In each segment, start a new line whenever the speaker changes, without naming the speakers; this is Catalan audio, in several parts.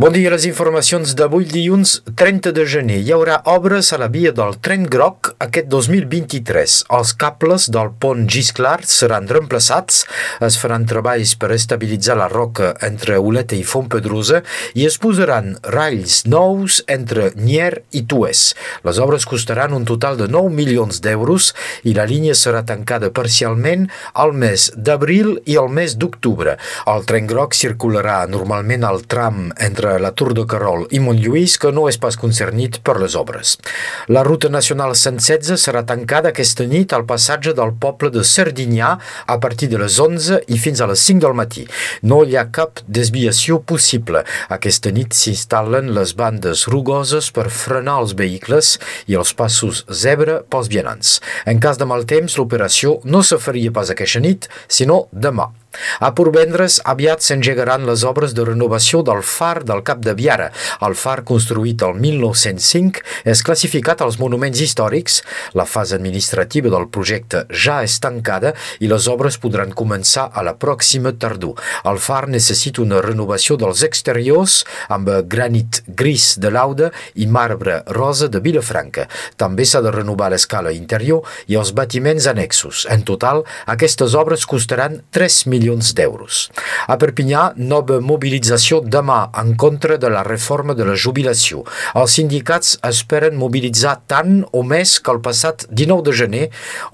Bon dia, les informacions d'avui dilluns 30 de gener. Hi haurà obres a la via del tren groc aquest 2023. Els cables del pont Gisclar seran reemplaçats, es faran treballs per estabilitzar la roca entre Oleta i Fontpedrosa i es posaran rails nous entre Nier i Tues. Les obres costaran un total de 9 milions d'euros i la línia serà tancada parcialment al mes d'abril i al mes d'octubre. El tren groc circularà normalment al tram entre la Tour de Carol i Montlluís que no és pas concernit per les obres. La ruta nacional 116 serà tancada aquesta nit al passatge del poble de Serdinyà a partir de les 11 i fins a les 5 del matí. No hi ha cap desviació possible. Aquesta nit s'instal·len les bandes rugoses per frenar els vehicles i els passos zebra pels vianants. En cas de mal temps, l'operació no se faria pas aquesta nit, sinó demà. A Porvendres aviat s'engegaran les obres de renovació del far del Cap de Viara. El far, construït el 1905, és classificat als monuments històrics. La fase administrativa del projecte ja és tancada i les obres podran començar a la pròxima tardor. El far necessita una renovació dels exteriors amb granit gris de Lauda i marbre rosa de Vilafranca. També s'ha de renovar l'escala interior i els batiments annexos. En total, aquestes obres costaran 3 milions milions d'euros. A Perpinyà, nova mobilització demà en contra de la reforma de la jubilació. Els sindicats esperen mobilitzar tant o més que el passat 19 de gener,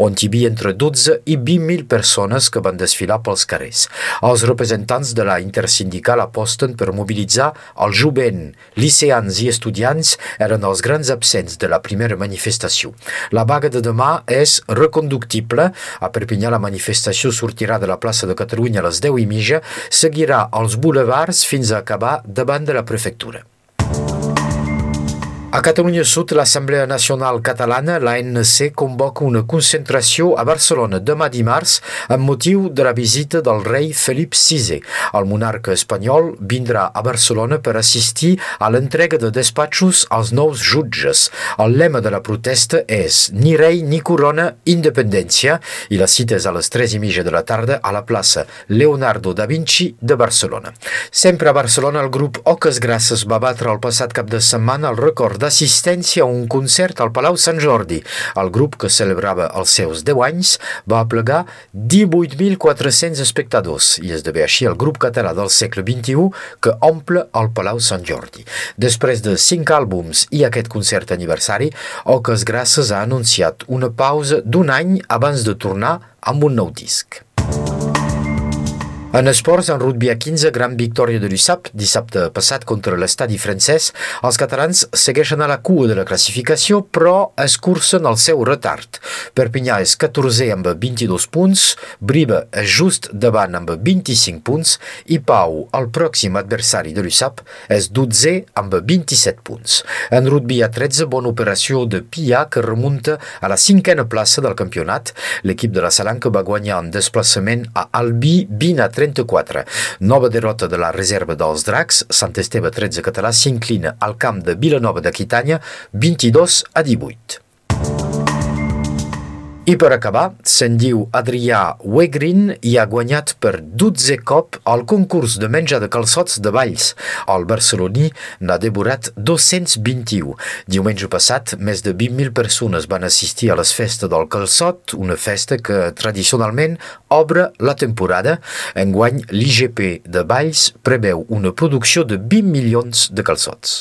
on hi havia entre 12 i 20.000 persones que van desfilar pels carrers. Els representants de la intersindical aposten per mobilitzar el jovent, liceans i estudiants eren els grans absents de la primera manifestació. La vaga de demà és reconductible. A Perpinyà la manifestació sortirà de la plaça de Catalunya Catalunya a les 10 i mitja seguirà els bulevards fins a acabar davant de la prefectura. A Catalunya Sud, l'Assemblea Nacional Catalana, l'ANC, convoca una concentració a Barcelona demà dimarts amb motiu de la visita del rei Felip VI. El monarca espanyol vindrà a Barcelona per assistir a l'entrega de despatxos als nous jutges. El lema de la protesta és ni rei ni corona, independència i la cita és a les 3 i mitja de la tarda a la plaça Leonardo da Vinci de Barcelona. Sempre a Barcelona el grup Oques Grasses va batre el passat cap de setmana el record d'assistència a un concert al Palau Sant Jordi. El grup que celebrava els seus 10 anys va aplegar 18.400 espectadors i esdevé així el grup català del segle XXI que omple el Palau Sant Jordi. Després de 5 àlbums i aquest concert aniversari, Oques Grasses ha anunciat una pausa d'un any abans de tornar amb un nou disc. En esports, en rugby a 15, gran victòria de l'USAP, dissabte passat contra l'estadi francès. Els catalans segueixen a la cua de la classificació, però escurcen el seu retard. Perpinyà és 14 amb 22 punts, Briba és just davant amb 25 punts i Pau, el pròxim adversari de l'USAP, és 12 amb 27 punts. En rugby a 13, bona operació de Pia que remunta a la cinquena plaça del campionat. L'equip de la Salanca va guanyar en desplaçament a Albi 20 a 13 34. Nova derrota de la reserva dels Dracs, Sant Esteve 13 català s'inclina al camp de Vilanova d'Aquitània 22 a 18. I per acabar, se'n diu Adrià Wegrin i ha guanyat per 12 cop el concurs de menjar de calçots de Valls. El barceloní n'ha devorat 221. Diumenge passat, més de 20.000 persones van assistir a les festes del calçot, una festa que tradicionalment obre la temporada. Enguany, l'IGP de Valls preveu una producció de 20 milions de calçots.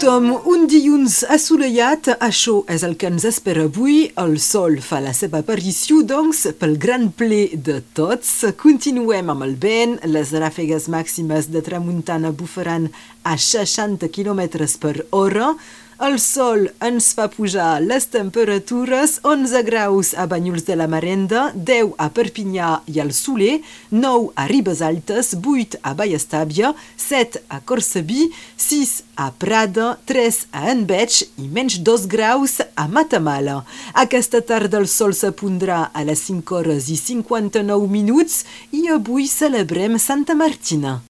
Tothom. Un dilluns assolellat, això és el que ens espera avui. El sol fa la seva aparició, doncs, pel gran ple de tots. Continuem amb el vent. Les ràfegues màximes de tramuntana bufaran a 60 km per hora. El sol ens fa pujar les temperatures, 11 graus a Banyuls de la Marenda, 10 a Perpinyà i al Soler, 9 a Ribes Altes, 8 a Vallestàbia, 7 a Corcebí, 6 a Prada, 3 a Enveig i menys 2 graus a Matamala. Aquesta tarda el sol s'apondrà a les 5 hores i 59 minuts i avui celebrem Santa Martina.